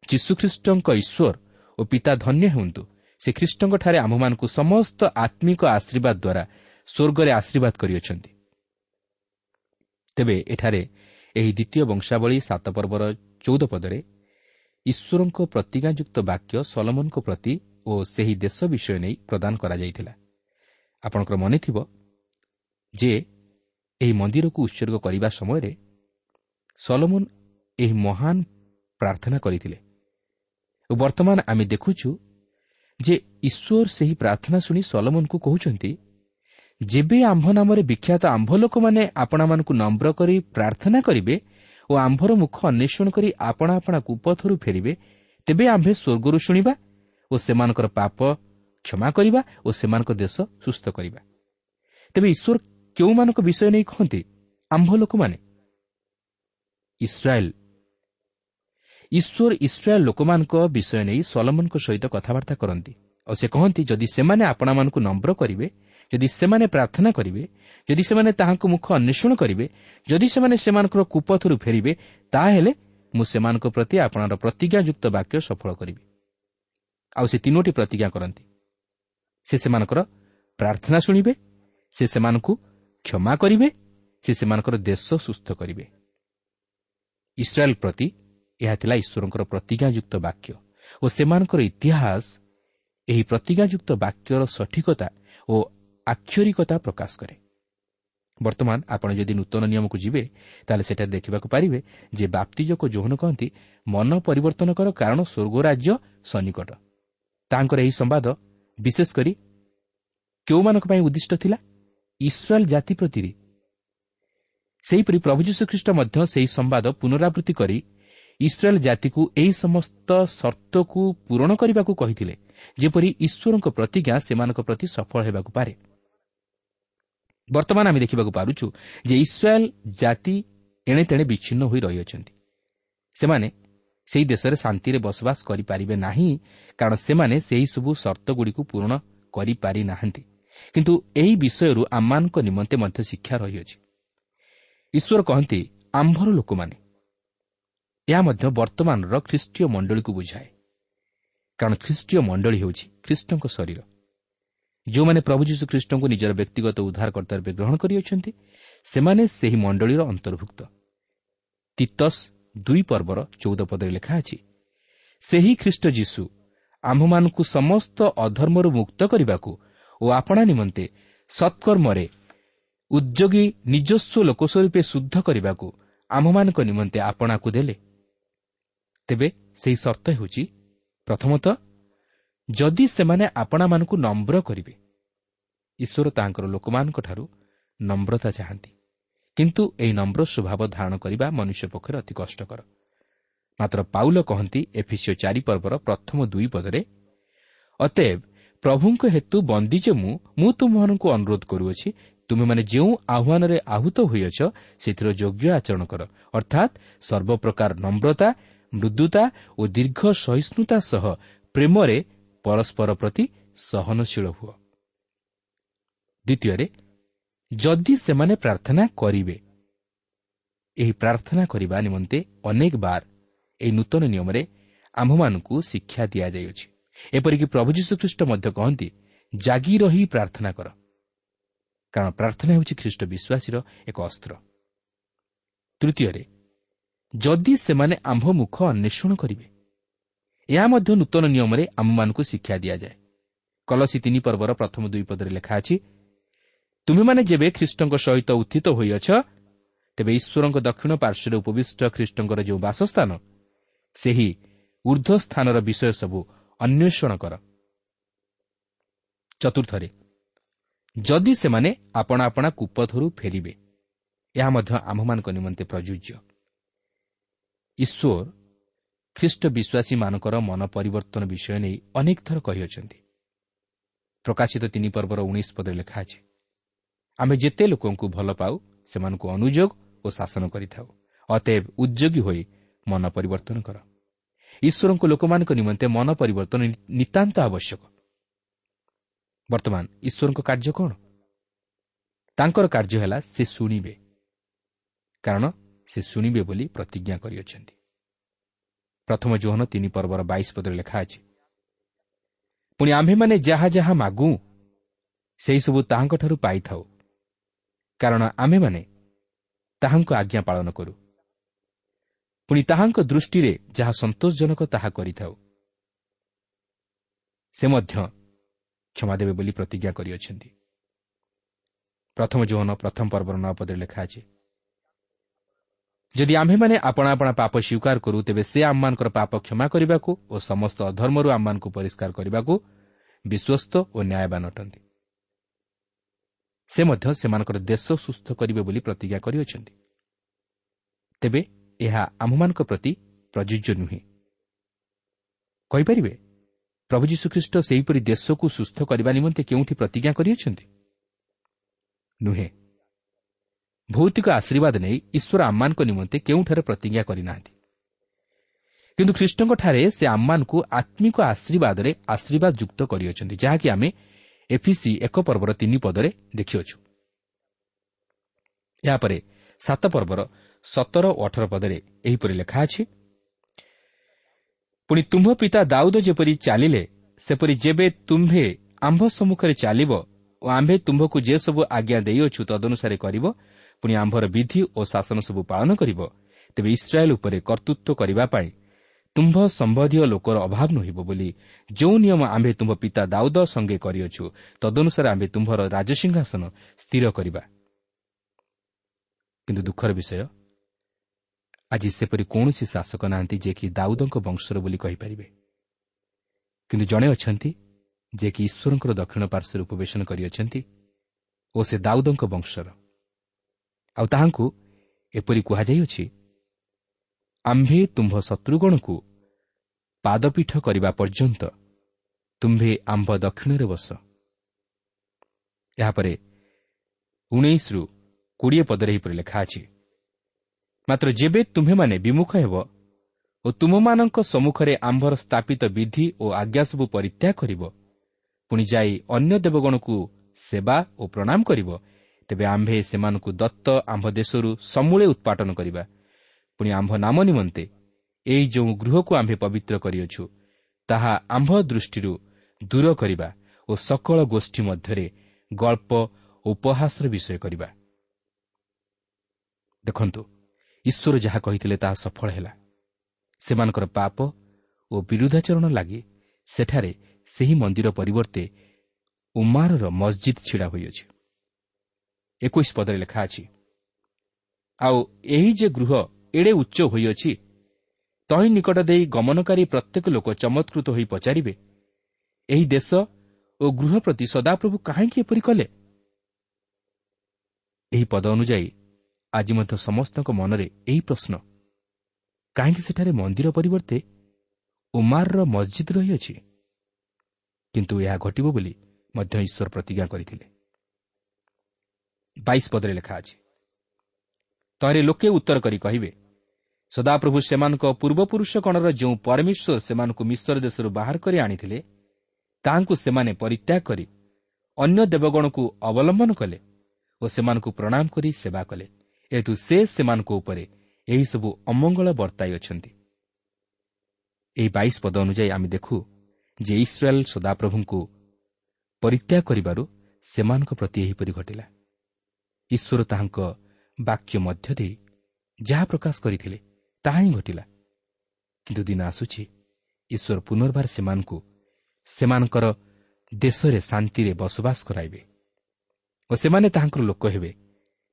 ଯୀଶୁଖ୍ରୀଷ୍ଟଙ୍କ ଈଶ୍ୱର ଓ ପିତା ଧନ୍ୟ ହୁଅନ୍ତୁ। ସେ ଖ୍ରୀଷ୍ଟଙ୍କଠାରେ ଆମ୍ଭମାନଙ୍କୁ ସମସ୍ତ ଆତ୍ମିକ ଆଶୀର୍ବାଦ ଦ୍ୱାରା ସ୍ୱର୍ଗରେ ଆଶୀର୍ବାଦ କରିଅଛନ୍ତି। ତେବେ ଏଠାରେ ଏହି ଦ୍ୱିତୀୟ ବଂଶାବଳୀ ସାତ ପର୍ବର ଚଉଦ ପଦରେ ଈଶ୍ୱରଙ୍କ ପ୍ରତିଜ୍ଞାଯୁକ୍ତ ବାକ୍ୟ ସଲମନଙ୍କ ପ୍ରତି ଓ ସେହି ଦେଶ ବିଷୟ ନେଇ ପ୍ରଦାନ କରାଯାଇଥିଲା। ଆପଣଙ୍କର ମନେଥିବ ଯେ ଏହି ମନ୍ଦିରକୁ ଉତ୍ସର୍ଗ କରିବା ସମୟରେ ସଲମନ ଏହି ମହାନ ପ୍ରାର୍ଥନା କରିଥିଲେ। ଓ ବର୍ତ୍ତମାନ ଆମେ ଦେଖୁଛୁ ଯେ ଈଶ୍ୱର ସେହି ପ୍ରାର୍ଥନା ଶୁଣି ସଲମନଙ୍କୁ କହୁଛନ୍ତି ଯେବେ ଆମ୍ଭ ନାମରେ ବିଖ୍ୟାତ ଆମ୍ଭ ଲୋକମାନେ ଆପଣମାନଙ୍କୁ ନମ୍ର କରି ପ୍ରାର୍ଥନା କରିବେ ଓ ଆମ୍ଭର ମୁଖ ଅନ୍ୱେଷଣ କରି ଆପଣା ଆପଣା କୁପଥରୁ ଫେରିବେ ତେବେ ଆମ୍ଭେ ସ୍ୱର୍ଗରୁ ଶୁଣିବା ଓ ସେମାନଙ୍କର ପାପ କ୍ଷମା କରିବା ଓ ସେମାନଙ୍କ ଦେଶ ସୁସ୍ଥ କରିବା। ତେବେ ଈଶ୍ୱର କେଉଁମାନଙ୍କ ବିଷୟ ନେଇ କହନ୍ତି? ଆମ୍ଭ ଲୋକମାନେ। ଇସ୍ରାଏଲ୍। ଈଶ୍ୱର ଇସ୍ରାଏଲ୍ ଲୋକମାନଙ୍କ ବିଷୟ ନେଇ ସଲମନଙ୍କ ସହିତ କଥାବାର୍ତ୍ତା କରନ୍ତି ଆଉ ସେ କହନ୍ତି ଯଦି ସେମାନେ ଆପଣମାନଙ୍କୁ ନମ୍ର କରିବେ ଯଦି ସେମାନେ ପ୍ରାର୍ଥନା କରିବେ ଯଦି ସେମାନେ ତାହାଙ୍କ ମୁଖ ଅନ୍ୱେଷଣ କରିବେ ଯଦି ସେମାନେ ସେମାନଙ୍କର କୁପଥରୁ ଫେରିବେ ତାହେଲେ ମୁଁ ସେମାନଙ୍କ ପ୍ରତି ଆପଣଙ୍କର ପ୍ରତିଜ୍ଞାଯୁକ୍ତ ବାକ୍ୟ ସଫଳ କରିବି। ଆଉ ସେ ତିନୋଟି ପ୍ରତିଜ୍ଞା କରନ୍ତି। ସେ ସେମାନଙ୍କର ପ୍ରାର୍ଥନା ଶୁଣିବେ ସେ ସେମାନଙ୍କୁ କ୍ଷମା କରିବେ ସେ ସେମାନଙ୍କର ଦେଶ ସୁସ୍ଥ କରିବେ। ଇସ୍ରାଏଲ୍ ପ୍ରତି ଏହା ଥିଲା ଈଶ୍ୱରଙ୍କର ପ୍ରତିଜ୍ଞାଯୁକ୍ତ ବାକ୍ୟ ଓ ସେମାନଙ୍କର ଇତିହାସ ଏହି ପ୍ରତିଜ୍ଞାଯୁକ୍ତ ବାକ୍ୟର ସଠିକତା ଓ ଆକ୍ଷରିକତା ପ୍ରକାଶ କରେ। ବର୍ତ୍ତମାନ ଆପଣ ଯଦି ନୂତନ ନିୟମକୁ ଯିବେ ତାହେଲେ ସେଠାରେ ଦେଖିବାକୁ ପାରିବେ ଯେ ବାପ୍ତିଜକ ଯୌହନ କହନ୍ତି ମନ ପରିବର୍ତ୍ତନ କର କାରଣ ସ୍ୱର୍ଗ ରାଜ୍ୟ ସନ୍ନିକଟ। ତାଙ୍କର ଏହି ସମ୍ବାଦ ବିଶେଷ କରି କେଉଁମାନଙ୍କ ପାଇଁ ଉଦ୍ଦିଷ୍ଟ ଥିଲା? ଇସ୍ରାଏଲ୍ ଜାତି ପ୍ରତିରେ। ସେହିପରି ପ୍ରଭୁ ଯୀଶୁଖ୍ରୀଷ୍ଟ ମଧ୍ୟ ସେହି ସମ୍ବାଦ ପୁନରାବୃତ୍ତି କରି ଇସ୍ରାଏଲ୍ ଜାତିକୁ ଏହି ସମସ୍ତ ସର୍ତ୍ତକୁ ପୂରଣ କରିବାକୁ କହିଥିଲେ ଯେପରି ଈଶ୍ୱରଙ୍କ ପ୍ରତିଜ୍ଞା ସେମାନଙ୍କ ପ୍ରତି ସଫଳ ହେବାକୁ ପାରେ। ବର୍ତ୍ତମାନ ଆମେ ଦେଖିବାକୁ ପାରୁଛୁ ଯେ ଇସ୍ରାଏଲ୍ ଜାତି ଏଣେତେଣେ ବିଚ୍ଛିନ୍ନ ହୋଇ ରହିଅଛନ୍ତି। ସେମାନେ ସେହି ଦେଶରେ ଶାନ୍ତିରେ ବସବାସ କରିପାରିବେ ନାହିଁ କାରଣ ସେମାନେ ସେହିସବୁ ସର୍ତ୍ତଗୁଡ଼ିକୁ ପୂରଣ କରିପାରି ନାହାନ୍ତି କିନ୍ତୁ ଏହି ବିଷୟରୁ ଆମମାନଙ୍କ ନିମନ୍ତେ ମଧ୍ୟ ଶିକ୍ଷା ରହିଅଛି। ଈଶ୍ୱର କହନ୍ତି ଆମ୍ଭର ଲୋକମାନେ। ଏହା ମଧ୍ୟ ବର୍ତ୍ତମାନର ଖ୍ରୀଷ୍ଟୀୟ ମଣ୍ଡଳୀକୁ ବୁଝାଏ। କାରଣ ଖ୍ରୀଷ୍ଟୀୟ ମଣ୍ଡଳୀ ହେଉଛି ଖ୍ରୀଷ୍ଟଙ୍କ ଶରୀର। ଯେଉଁମାନେ ପ୍ରଭୁ ଯୀଶୁ ଖ୍ରୀଷ୍ଟଙ୍କୁ ନିଜର ବ୍ୟକ୍ତିଗତ ଉଦ୍ଧାରକର୍ତ୍ତା ରୂପେ ଗ୍ରହଣ କରିଅଛନ୍ତି ସେମାନେ ସେହି ମଣ୍ଡଳୀର ଅନ୍ତର୍ଭୁକ୍ତ। ତିତସ୍ ଦୁଇ ପର୍ବର ଚଉଦ ପଦରେ ଲେଖା ଅଛି ସେହି ଖ୍ରୀଷ୍ଟ ଯୀଶୁ ଆମ୍ଭମାନଙ୍କୁ ସମସ୍ତ ଅଧର୍ମରୁ ମୁକ୍ତ କରିବାକୁ ଓ ଆପଣା ନିମନ୍ତେ ସତ୍କର୍ମରେ ଉଦ୍ଯୋଗୀ ନିଜସ୍ୱ ଲୋକ ସ୍ୱରୂପେ ଶୁଦ୍ଧ କରିବାକୁ ଆମ୍ଭମାନଙ୍କ ନିମନ୍ତେ ଆପଣାକୁ ଦେଲେ। ତେବେ ସେହି ସର୍ତ୍ତ ହେଉଛି ପ୍ରଥମତଃ ଯଦି ସେମାନେ ଆପଣାମାନଙ୍କୁ ନମ୍ର କରିବେ ଈଶ୍ୱର ତାଙ୍କର ଲୋକମାନଙ୍କଠାରୁ ନମ୍ରତା ଚାହାନ୍ତି। କିନ୍ତୁ ଏହି ନମ୍ର ସ୍ୱଭାବ ଧାରଣ କରିବା ମନୁଷ୍ୟ ପକ୍ଷରେ ଅତି କଷ୍ଟକର। ମାତ୍ର ପାଉଲ କହନ୍ତି ଏଫିସିଓ ଚାରି ପର୍ବର ପ୍ରଥମ ଦୁଇ ପଦରେ ଅତେବ ପ୍ରଭୁଙ୍କ ହେତୁ ବନ୍ଦୀ ଯେ ମୁଁ ମୁଁ ତୁମମାନଙ୍କୁ ଅନୁରୋଧ କରୁଅଛି ତୁମେମାନେ ଯେଉଁ ଆହ୍ୱାନରେ ଆହୁତ ହୋଇଅଛ ସେଥିର ଯୋଗ୍ୟ ଆଚରଣ କର। ଅର୍ଥାତ୍ ସର୍ବପ୍ରକାର ନମ୍ରତା ମୃଦୁତା ଓ ଦୀର୍ଘ ସହିଷ୍ଣୁତା ସହ ପ୍ରେମରେ ପରସ୍ପର ପ୍ରତି ସହନଶୀଳ ହୁଅ। ଦ୍ୱିତୀୟରେ ଯଦି ସେମାନେ ପ୍ରାର୍ଥନା କରିବେ ଏହି ପ୍ରାର୍ଥନା କରିବା ନିମନ୍ତେ ଅନେକ ବାର ଏହି ନୂତନ ନିୟମରେ ଆମ୍ଭମାନଙ୍କୁ ଶିକ୍ଷା ଦିଆଯାଇଅଛି। ଏପରିକି ପ୍ରଭୁ ଯୀଶୁଖ୍ରୀଷ୍ଟ ମଧ୍ୟ କହନ୍ତି ଜାଗି ରହି ପ୍ରାର୍ଥନା କର। କାରଣ ପ୍ରାର୍ଥନା ହେଉଛି ଖ୍ରୀଷ୍ଟ ବିଶ୍ୱାସୀର ଏକ ଅସ୍ତ୍ର। ତୃତୀୟରେ ଯଦି ସେମାନେ ଆମ୍ଭ ମୁଖ ଅନ୍ୱେଷଣ କରିବେ ଏହା ମଧ୍ୟ ନୂତନ ନିୟମରେ ଆମମାନଙ୍କୁ ଶିକ୍ଷା ଦିଆଯାଏ। କଲସି ତିନି ପର୍ବର ପ୍ରଥମ ଦୁଇ ପଦରେ ଲେଖା ଅଛି ତୁମେମାନେ ଯେବେ ଖ୍ରୀଷ୍ଟଙ୍କ ସହିତ ଉତ୍ଥିତ ହୋଇଅଛ ତେବେ ଈଶ୍ୱରଙ୍କ ଦକ୍ଷିଣ ପାର୍ଶ୍ୱରେ ଉପବିଷ୍ଟ ଖ୍ରୀଷ୍ଟଙ୍କର ଯେଉଁ ବାସସ୍ଥାନ ସେହି ଉର୍ଦ୍ଧ୍ୱ ସ୍ଥାନର ବିଷୟ ସବୁ ଅନ୍ୱେଷଣ କର। ଚତୁର୍ଥରେ ଯଦି ସେମାନେ ଆପଣା ଆପଣା କୂପଥରୁ ଫେରିବେ ଏହା ମଧ୍ୟ ଆମ୍ଭମାନଙ୍କ ନିମନ୍ତେ ପ୍ରଯୁଜ୍ୟ। ଈଶ୍ୱର ଖ୍ରୀଷ୍ଟ ବିଶ୍ୱାସୀମାନଙ୍କର ମନ ପରିବର୍ତ୍ତନ ବିଷୟ ନେଇ ଅନେକ ଥର କହିଅଛନ୍ତି। ପ୍ରକାଶିତ ତିନି ପର୍ବର ଉଣେଇଶ ପଦରେ ଲେଖା ଅଛି ଆମେ ଯେତେ ଲୋକଙ୍କୁ ଭଲ ପାଉ ସେମାନଙ୍କୁ ଅନୁଯୋଗ ଓ ଶାସନ କରିଥାଉ। ଅତେବ ଉଦ୍ଯୋଗୀ ହୋଇ ମନ ପରିବର୍ତ୍ତନ କର। ଈଶ୍ୱରଙ୍କ ଲୋକମାନଙ୍କ ନିମନ୍ତେ ମନ ପରିବର୍ତ୍ତନ ନିତାନ୍ତ ଆବଶ୍ୟକ। ବର୍ତ୍ତମାନ ଈଶ୍ୱରଙ୍କ କାର୍ଯ୍ୟ କ'ଣ? ତାଙ୍କର କାର୍ଯ୍ୟ ହେଲା ସେ ଶୁଣିବେ। କାରଣ ସେ ଶୁଣିବେ ବୋଲି ପ୍ରତିଜ୍ଞା କରିଅଛନ୍ତି। ପ୍ରଥମ ଜୋହନ ତିନି ପର୍ବର ବାଇଶ ପଦରେ ଲେଖା ଅଛି ପୁଣି ଆମ୍ଭେମାନେ ଯାହା ଯାହା ମାଗୁ ସେହିସବୁ ତାହାଙ୍କଠାରୁ ପାଇଥାଉ। କାରଣ ଆମ୍ଭେମାନେ ତାହାଙ୍କ ଆଜ୍ଞା ପାଳନ କରୁ। ପୁଣି ତାହାଙ୍କ ଦୃଷ୍ଟିରେ ଯାହା ସନ୍ତୋଷଜନକ ତାହା କରିଥାଉ। ସେ ମଧ୍ୟ କ୍ଷମା ଦେବେ ବୋଲି ପ୍ରତିଜ୍ଞା କରିଅଛନ୍ତି। ପ୍ରଥମ ଯୌନ ପ୍ରଥମ ପର୍ବର ପଦରେ ଲେଖା ଅଛି ଯଦି ଆମ୍ଭେମାନେ ଆପଣା ଆପଣା ପାପ ସ୍ୱୀକାର କରୁ ତେବେ ସେ ଆମମାନଙ୍କର ପାପ କ୍ଷମା କରିବାକୁ ଓ ସମସ୍ତ ଅଧର୍ମରୁ ଆମମାନଙ୍କୁ ପରିଷ୍କାର କରିବାକୁ ବିଶ୍ୱସ୍ତ ଓ ନ୍ୟାୟବାନ ଅଟନ୍ତି। ସେ ମଧ୍ୟ ସେମାନଙ୍କର ଦେଶ ସୁସ୍ଥ କରିବେ ବୋଲି ପ୍ରତିଜ୍ଞା କରିଅଛନ୍ତି। ତେବେ ଏହା ଆମ୍ଭମାନଙ୍କ ପ୍ରତି ପ୍ରଯୁଜ୍ୟ ନୁହେଁ। କହିପାରିବେ ପ୍ରଭୁ ଯୀଶୁଖ୍ରୀଷ୍ଟ ସେହିପରି ଦେଶକୁ ସୁସ୍ଥ କରିବା ନିମନ୍ତେ କେଉଁଠି ପ୍ରତିଜ୍ଞା କରିଅଛନ୍ତି? ନୁହେଁ। ଭୌତିକ ଆଶୀର୍ବାଦ ନେଇ ଈଶ୍ୱର ଆମମାନଙ୍କ ନିମନ୍ତେ କେଉଁଠାରେ ପ୍ରତିଜ୍ଞା କରିନାହାନ୍ତି। କିନ୍ତୁ ଖ୍ରୀଷ୍ଟଙ୍କଠାରେ ସେ ଆମମାନଙ୍କୁ ଆତ୍ମିକ ଆଶୀର୍ବାଦରେ ଆଶୀର୍ବାଦ ଯୁକ୍ତ କରିଅଛନ୍ତି ଯାହାକି ଆମେ ଏଫିସି ଏକ ପର୍ବର ତିନି ପଦରେ ଦେଖିଅଛୁ। ଏହାପରେ ସାତ ପର୍ବର ସତର ଓ ଅଠର ପଦରେ ଏହିପରି ଲେଖା ଅଛି ପୁଣି ତୁମ୍ଭ ପିତା ଦାଉଦ ଯେପରି ଚାଲିଲେ ସେପରି ଯେବେ ତୁମ୍ଭେ ଆମ୍ଭ ସମ୍ମୁଖରେ ଚାଲିବ ଓ ଆମ୍ଭେ ତୁମ୍ଭକୁ ଯେ ସବୁ ଆଜ୍ଞା ଦେଇଅଛୁ ତଦନୁସାରେ କରିବ ପୁଣି ଆମ୍ଭର ବିଧି ଓ ଶାସନ ସବୁ ପାଳନ କରିବ ତେବେ ଇସ୍ରାଏଲ୍ ଉପରେ କର୍ତ୍ତୃତ୍ୱ କରିବା ପାଇଁ ତୁମ୍ଭ ସମ୍ବନ୍ଧୀୟ ଲୋକର ଅଭାବ ନୁହେବ ବୋଲି ଯେଉଁ ନିୟମ ଆମ୍ଭେ ତୁମ୍ଭ ପିତା ଦାଉଦ ସଙ୍ଗେ କରିଅଛୁ ତଦନୁସାରେ ଆମ୍ଭେ ତୁମ୍ଭର ରାଜସିଂହାସନ ସ୍ଥିର କରିବା। କିନ୍ତୁ ଦୁଃଖର ବିଷୟ ଆଜି ସେପରି କୌଣସି ଶାସକ ନାହାନ୍ତି ଯେ କି ଦାଉଦଙ୍କ ବଂଶର ବୋଲି କହିପାରିବେ। କିନ୍ତୁ ଜଣେ ଅଛନ୍ତି ଯେ କି ଈଶ୍ୱରଙ୍କର ଦକ୍ଷିଣ ପାର୍ଶ୍ୱରେ ଉପବେଶନ କରିଅଛନ୍ତି ଓ ସେ ଦାଉଦଙ୍କ ବଂଶର। ଆଉ ତାହାଙ୍କୁ ଏପରି କୁହାଯାଇଅଛି ଆମ୍ଭେ ତୁମ୍ଭ ଶତ୍ରୁଗଣକୁ ପାଦପୀଠ କରିବା ପର୍ଯ୍ୟନ୍ତ ତୁମ୍ଭେ ଆମ୍ଭ ଦକ୍ଷିଣରେ ବସ। ଏହାପରେ ଉଣେଇଶରୁ କୋଡ଼ିଏ ପଦରେ ଏହିପରି ଲେଖା ଅଛି ମାତ୍ର ଯେବେ ତୁମ୍ଭେମାନେ ବିମୁଖ ହେବ ଓ ତୁମମାନଙ୍କ ସମ୍ମୁଖରେ ଆମ୍ଭର ସ୍ଥାପିତ ବିଧି ଓ ଆଜ୍ଞା ସବୁ ପରିତ୍ୟାଗ କରିବ ପୁଣି ଯାଇ ଅନ୍ୟ ଦେବଗଣକୁ ସେବା ଓ ପ୍ରଣାମ କରିବ ତେବେ ଆମ୍ଭେ ସେମାନଙ୍କୁ ଦତ୍ତ ଆମ୍ଭ ଦେଶରୁ ସମୂଳେ ଉତ୍ପାଟନ କରିବା ପୁଣି ଆମ୍ଭ ନାମ ନିମନ୍ତେ ଏହି ଯେଉଁ ଗୃହକୁ ଆମ୍ଭେ ପବିତ୍ର କରିଅଛୁ ତାହା ଆମ୍ଭ ଦୃଷ୍ଟିରୁ ଦୂର କରିବା ଓ ସକଳ ଗୋଷ୍ଠୀ ମଧ୍ୟରେ ଗଳ୍ପ ଉପହାସର ବିଷୟ କରିବା। ଦେଖନ୍ତୁ ଈଶ୍ୱର ଯାହା କହିଥିଲେ ତାହା ସଫଳ ହେଲା। ସେମାନଙ୍କର ପାପ ଓ ବିରୁଦ୍ଧାଚରଣ ଲାଗି ସେଠାରେ ସେହି ମନ୍ଦିର ପରିବର୍ତ୍ତେ ଉମାରର ମସ୍ଜିଦ୍ ଛିଡ଼ା ହୋଇଅଛି। ଏକୋଇଶ ପଦରେ ଲେଖା ଅଛି ଆଉ ଏହି ଯେ ଗୃହ ଏଡ଼େ ଉଚ୍ଚ ହୋଇଅଛି। ତହିଁ ନିକଟ ଦେଇ ଗମନକାରୀ ପ୍ରତ୍ୟେକ ଲୋକ ଚମତ୍କୃତ ହୋଇ ପଚାରିବେ ଏହି ଦେଶ ଓ ଗୃହ ପ୍ରତି ସଦାପ୍ରଭୁ କାହିଁକି ଏପରି କଲେ? ଏହି ପଦ ଅନୁଯାୟୀ ଆଜି ମଧ୍ୟ ସମସ୍ତଙ୍କ ମନରେ ଏହି ପ୍ରଶ୍ନ କାହିଁକି ସେଠାରେ ମନ୍ଦିର ପରିବର୍ତ୍ତେ ଉମାରର ମସ୍ଜିଦ୍ ରହିଅଛି? କିନ୍ତୁ ଏହା ଘଟିବ ବୋଲି ମଧ୍ୟ ଈଶ୍ୱର ପ୍ରତିଜ୍ଞା କରିଥିଲେ। ବାଇଶ ପଦରେ ଲେଖା ଅଛି ତହିଁରେ ଲୋକେ ଉତ୍ତର କରି କହିବେ ସଦାପ୍ରଭୁ ସେମାନଙ୍କ ପୂର୍ବପୁରୁଷ କଣର ଯେଉଁ ପରମେଶ୍ୱର ସେମାନଙ୍କୁ ମିଶ୍ର ଦେଶରୁ ବାହାର କରି ଆଣିଥିଲେ ତାହାଙ୍କୁ ସେମାନେ ପରିତ୍ୟାଗ କରି ଅନ୍ୟ ଦେବଗଣକୁ ଅବଲମ୍ବନ କଲେ ଓ ସେମାନଙ୍କୁ ପ୍ରଣାମ କରି ସେବା କଲେ। ଏହେତୁ ସେ ସେମାନଙ୍କ ଉପରେ ଏହିସବୁ ଅମଙ୍ଗଳ ବର୍ତ୍ତାଇ ଅଛନ୍ତି। ଏହି ବାଇଶ ପଦ ଅନୁଯାୟୀ ଆମେ ଦେଖୁ ଯେ ଇସ୍ରାଏଲ୍ ସଦାପ୍ରଭୁଙ୍କୁ ପରିତ୍ୟାଗ କରିବାରୁ ସେମାନଙ୍କ ପ୍ରତି ଏହିପରି ଘଟିଲା। ଈଶ୍ୱର ତାହାଙ୍କ ବାକ୍ୟ ମଧ୍ୟ ଦେଇ ଯାହା ପ୍ରକାଶ କରିଥିଲେ ତାହା ହିଁ ଘଟିଲା। କିନ୍ତୁ ଦିନ ଆସୁଛି ଈଶ୍ୱର ପୁନର୍ବାର ସେମାନଙ୍କୁ ସେମାନଙ୍କର ଦେଶରେ ଶାନ୍ତିରେ ବସବାସ କରାଇବେ ଓ ସେମାନେ ତାହାଙ୍କର ଲୋକ ହେବେ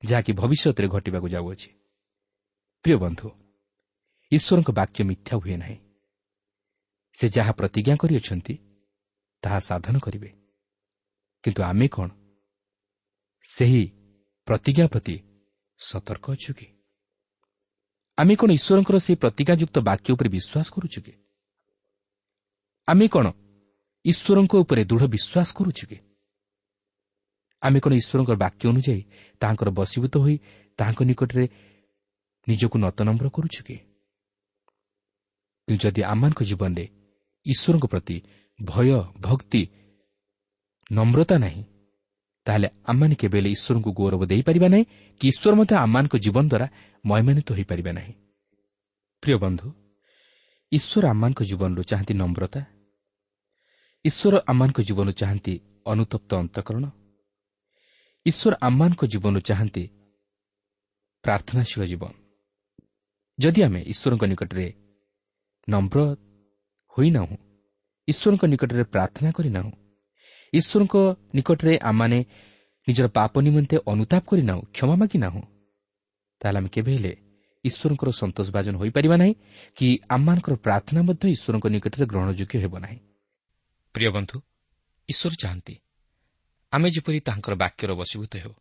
ଯାହାକି ଭବିଷ୍ୟତରେ ଘଟିବାକୁ ଯାଉଅଛି। ପ୍ରିୟ ବନ୍ଧୁ ଈଶ୍ୱରଙ୍କ ବାକ୍ୟ ମିଥ୍ୟା ହୁଏ ନାହିଁ। ସେ ଯାହା ପ୍ରତିଜ୍ଞା କରିଅଛନ୍ତି ତାହା ସାଧନ କରିବେ। କିନ୍ତୁ ଆମେ କ'ଣ? ସେହି ପ୍ରତିଜ୍ଞା ପ୍ରତି ସତର୍କ ଅଛୁ କି? ଆମେ କ'ଣ ଈଶ୍ୱରଙ୍କର ସେହି ପ୍ରତିଜ୍ଞାଯୁକ୍ତ ବାକ୍ୟ ଉପରେ ବିଶ୍ୱାସ କରୁଛୁ କି? ଆମେ କ'ଣ ଈଶ୍ୱରଙ୍କ ଉପରେ ଦୃଢ଼ ବିଶ୍ୱାସ କରୁଛୁ କି? ଆମେ କ'ଣ ଈଶ୍ୱରଙ୍କର ବାକ୍ୟ ଅନୁଯାୟୀ ତାହାଙ୍କର ବଶୀଭୂତ ହୋଇ ତାହାଙ୍କ ନିକଟରେ ନିଜକୁ ନତନମ୍ର କରୁଛୁ କି? କିନ୍ତୁ ଯଦି ଆମମାନଙ୍କ ଜୀବନରେ ଈଶ୍ୱରଙ୍କ ପ୍ରତି ଭୟ ଭକ୍ତି ନମ୍ରତା ନାହିଁ ତାହେଲେ ଆମମାନେ କେବେ ହେଲେ ଈଶ୍ୱରଙ୍କୁ ଗୌରବ ଦେଇପାରିବା ନାହିଁ କି ଈଶ୍ୱର ମଧ୍ୟ ଆମମାନଙ୍କ ଜୀବନ ଦ୍ୱାରା ମହିମାନିତ ହୋଇପାରିବେ ନାହିଁ। ପ୍ରିୟ ବନ୍ଧୁ ଈଶ୍ୱର ଆମମାନଙ୍କ ଜୀବନରୁ ଚାହାନ୍ତି ନମ୍ରତା। ଈଶ୍ୱର ଆମମାନଙ୍କ ଜୀବନରୁ ଚାହାନ୍ତି ଅନୁତପ୍ତ ଅନ୍ତଃକରଣ। ଈଶ୍ୱର ଆମମାନଙ୍କ ଜୀବନରୁ ଚାହାନ୍ତି ପ୍ରାର୍ଥନାଶୀଳ ଜୀବନ। ଯଦି ଆମେ ଈଶ୍ୱରଙ୍କ ନିକଟରେ ନମ୍ର ହୋଇନାହୁଁ ଈଶ୍ୱରଙ୍କ ନିକଟରେ ପ୍ରାର୍ଥନା କରିନାହୁଁ ଈଶ୍ୱରଙ୍କ ନିକଟରେ ଆମମାନେ ନିଜର ପାପ ନିମନ୍ତେ ଅନୁତାପ କରିନାହୁଁ କ୍ଷମା ମାଗିନାହୁଁ ତାହେଲେ ଆମେ କେବେ ହେଲେ ଈଶ୍ୱରଙ୍କର ସନ୍ତୋଷ ଭାଜନ ହୋଇପାରିବା ନାହିଁ କି ଆମମାନଙ୍କର ପ୍ରାର୍ଥନା ମଧ୍ୟ ଈଶ୍ୱରଙ୍କ ନିକଟରେ ଗ୍ରହଣଯୋଗ୍ୟ ହେବ ନାହିଁ? ପ୍ରିୟ ବନ୍ଧୁ ଈଶ୍ୱର ଚାହାନ୍ତି ଆମେ ଯେପରି ତାହାଙ୍କର ବାକ୍ୟର ବଶୀଭୂତ ହେଉ।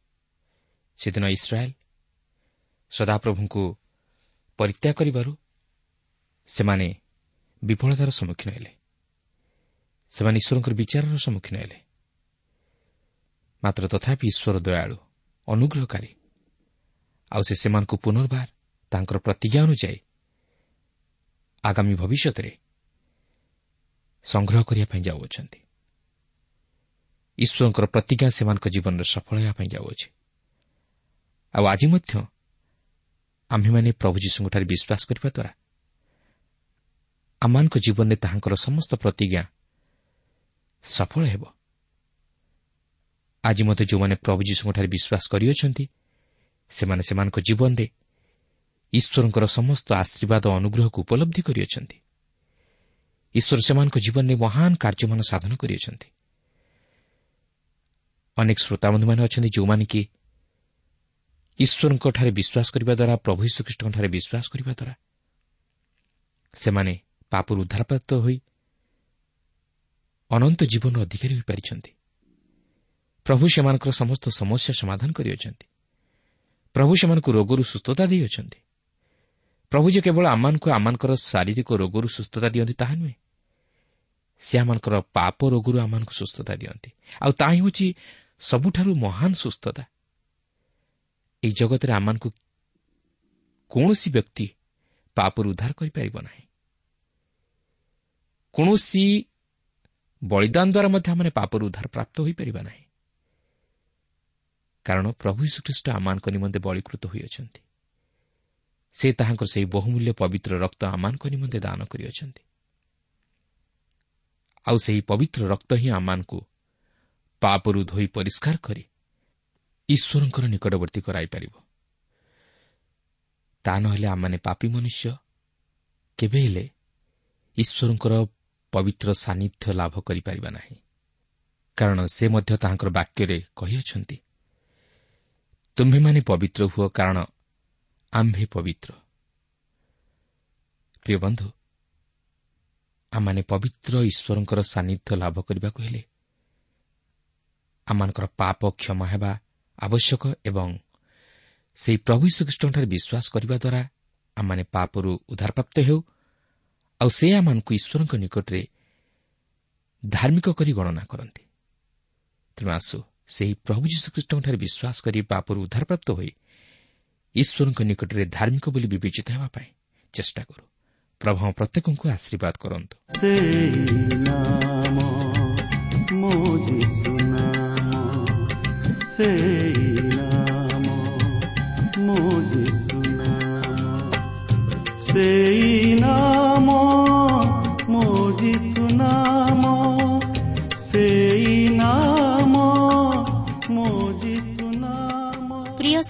ସେଦିନ ଇସ୍ରାଏଲ୍ ସଦାପ୍ରଭୁଙ୍କୁ ପରିତ୍ୟାଗ କରିବାରୁ ସେମାନେ ବିଫଳତାର ସମ୍ମୁଖୀନ ହେଲେ। ସେମାନେ ଈଶ୍ୱରଙ୍କର ବିଚାରର ସମ୍ମୁଖୀନ ହେଲେ। ମାତ୍ର ତଥାପି ଈଶ୍ୱର ଦୟାଳୁ ଅନୁଗ୍ରହକାରୀ। ଆଉ ସେ ସେମାନଙ୍କୁ ପୁନର୍ବାର ତାଙ୍କର ପ୍ରତିଜ୍ଞା ଅନୁଯାୟୀ ଆଗାମୀ ଭବିଷ୍ୟତରେ ସଂଗ୍ରହ କରିବା ପାଇଁ ଯାଉଅଛନ୍ତି। ଈଶ୍ୱରଙ୍କର ପ୍ରତିଜ୍ଞା ସେମାନଙ୍କ ଜୀବନରେ ସଫଳ ହେବା ପାଇଁ ଯାଉଅଛି। ଆଉ ଆଜି ମଧ୍ୟ ଆମ୍ଭେମାନେ ପ୍ରଭୁ ଯୀଶୁଙ୍କଠାରେ ବିଶ୍ୱାସ କରିବା ଦ୍ୱାରା ଆମମାନଙ୍କ ଜୀବନରେ ତାହାଙ୍କର ସମସ୍ତ ପ୍ରତିଜ୍ଞା ସଫଳ ହେବ। ଆଜି ମଧ୍ୟ ଯେଉଁମାନେ ପ୍ରଭୁ ଯୀଶୁଙ୍କଠାରେ ବିଶ୍ୱାସ କରିଅଛନ୍ତି ସେମାନେ ସେମାନଙ୍କ ଜୀବନରେ ଈଶ୍ୱରଙ୍କର ସମସ୍ତ ଆଶୀର୍ବାଦ ଅନୁଗ୍ରହକୁ ଉପଲବ୍ଧି କରିଅଛନ୍ତି। ଈଶ୍ୱର ସେମାନଙ୍କ ଜୀବନରେ ମହାନ କାର୍ଯ୍ୟମାନ ସାଧନ କରିଅଛନ୍ତି। ଅନେକ ଶ୍ରୋତାବନ୍ଧୁମାନେ ଅଛନ୍ତି ଯେଉଁମାନେ କି ଈଶ୍ୱରଙ୍କଠାରେ ବିଶ୍ୱାସ କରିବା ଦ୍ୱାରା ପ୍ରଭୁ ଯୀଶୁଖ୍ରୀଷ୍ଟଙ୍କଠାରେ ବିଶ୍ୱାସ କରିବା ଦ୍ୱାରା ସେମାନେ ପାପରୁ ଉଦ୍ଧାରପ୍ରାପ୍ତ ହୋଇ ଅନନ୍ତ ଜୀବନର ଅଧିକାରୀ ହୋଇପାରିଛନ୍ତି। ପ୍ରଭୁ ସେମାନଙ୍କର ସମସ୍ତ ସମସ୍ୟା ସମାଧାନ କରିଅଛନ୍ତି। ପ୍ରଭୁ ସେମାନଙ୍କୁ ରୋଗରୁ ସୁସ୍ଥତା ଦେଇଅଛନ୍ତି। ପ୍ରଭୁ ଯେ କେବଳ ଆମମାନଙ୍କୁ ଆମମାନଙ୍କର ଶାରୀରିକ ରୋଗରୁ ସୁସ୍ଥତା ଦିଅନ୍ତି ତାହା ନୁହେଁ। ସେ ଆମମାନଙ୍କର ପାପ ରୋଗରୁ ଆମମାନଙ୍କୁ ସୁସ୍ଥତା ଦିଅନ୍ତି। ଆଉ ତାହା ହେଉଛି ସବୁଠାରୁ ମହାନ ସୁସ୍ଥତା। ଏହି ଜଗତରେ ଆମମାନଙ୍କୁ କୌଣସି ବ୍ୟକ୍ତି ପାପରୁ ଉଦ୍ଧାର କରିପାରିବ ନାହିଁ। କୌଣସି ବଳିଦାନ ଦ୍ୱାରା ମଧ୍ୟ ଆମେ ପାପରୁ ଉଦ୍ଧାର ପ୍ରାପ୍ତ ହୋଇପାରିବା ନାହିଁ। କାରଣ ପ୍ରଭୁ ଯୀଶୁଖ୍ରୀଷ୍ଟ ଆମମାନଙ୍କ ନିମନ୍ତେ ବଳୀକୃତ ହୋଇଅଛନ୍ତି। ସେ ତାହାଙ୍କର ସେହି ବହୁମୂଲ୍ୟ ପବିତ୍ର ରକ୍ତ ଆମମାନଙ୍କ ନିମନ୍ତେ ଦାନ କରିଅଛନ୍ତି। ଆଉ ସେହି ପବିତ୍ର ରକ୍ତ ହିଁ ଆମମାନଙ୍କୁ ପାପରୁ ଧୋଇ ପରିଷ୍କାର କରି ଈଶ୍ୱରଙ୍କର ନିକଟବର୍ତ୍ତୀ କରାଇପାରିବ ତା ନହେଲେ ଆମମାନେ ପାପି ମନୁଷ୍ୟ କେବେ ହେଲେ ଈଶ୍ୱରଙ୍କର ପବିତ୍ର ସାନ୍ନିଧ୍ୟ ଲାଭ କରିପାରିବା ନାହିଁ। କାରଣ ସେ ମଧ୍ୟ ତାହାଙ୍କର ବାକ୍ୟରେ କହିଅଛନ୍ତି ତୁମ୍ଭେମାନେ ପବିତ୍ର ହୁଅ କାରଣ ଆମ୍ଭେ ପବିତ୍ର। ପ୍ରିୟ ବନ୍ଧୁ ଆମମାନେ ପବିତ୍ର ଈଶ୍ୱରଙ୍କର ସାନ୍ନିଧ୍ୟ ଲାଭ କରିବାକୁ ହେଲେ ଆମମାନଙ୍କର ପାପ କ୍ଷମା ହେବା ଆବଶ୍ୟକ ଏବଂ ସେହି ପ୍ରଭୁ ଶ୍ରୀକୃଷ୍ଣଠାରେ ବିଶ୍ୱାସ କରିବା ଦ୍ୱାରା ଆମମାନେ ପାପରୁ ଉଦ୍ଧାରପ୍ରାପ୍ତ ହେଉ ଆଉ ସେ ଆମମାନଙ୍କୁ ଈଶ୍ୱରଙ୍କ ନିକଟରେ ଧାର୍ମିକ କରି ଗଣନା କରନ୍ତି। ତେଣୁ ଆସୁ ସେହି ପ୍ରଭୁ ଯୀଶୁଖ୍ରୀଷ୍ଟଙ୍କଠାରେ ବିଶ୍ୱାସ କରି ପାପରୁ ଉଦ୍ଧାରପ୍ରାପ୍ତ ହୋଇ ଈଶ୍ୱରଙ୍କ ନିକଟରେ ଧାର୍ମିକ ବୋଲି ବିବେଚିତ ହେବା ପାଇଁ ଚେଷ୍ଟା କରୁ। ପ୍ରଭୁ ପ୍ରତ୍ୟେକଙ୍କୁ ଆଶୀର୍ବାଦ କରନ୍ତୁ। ସେଇ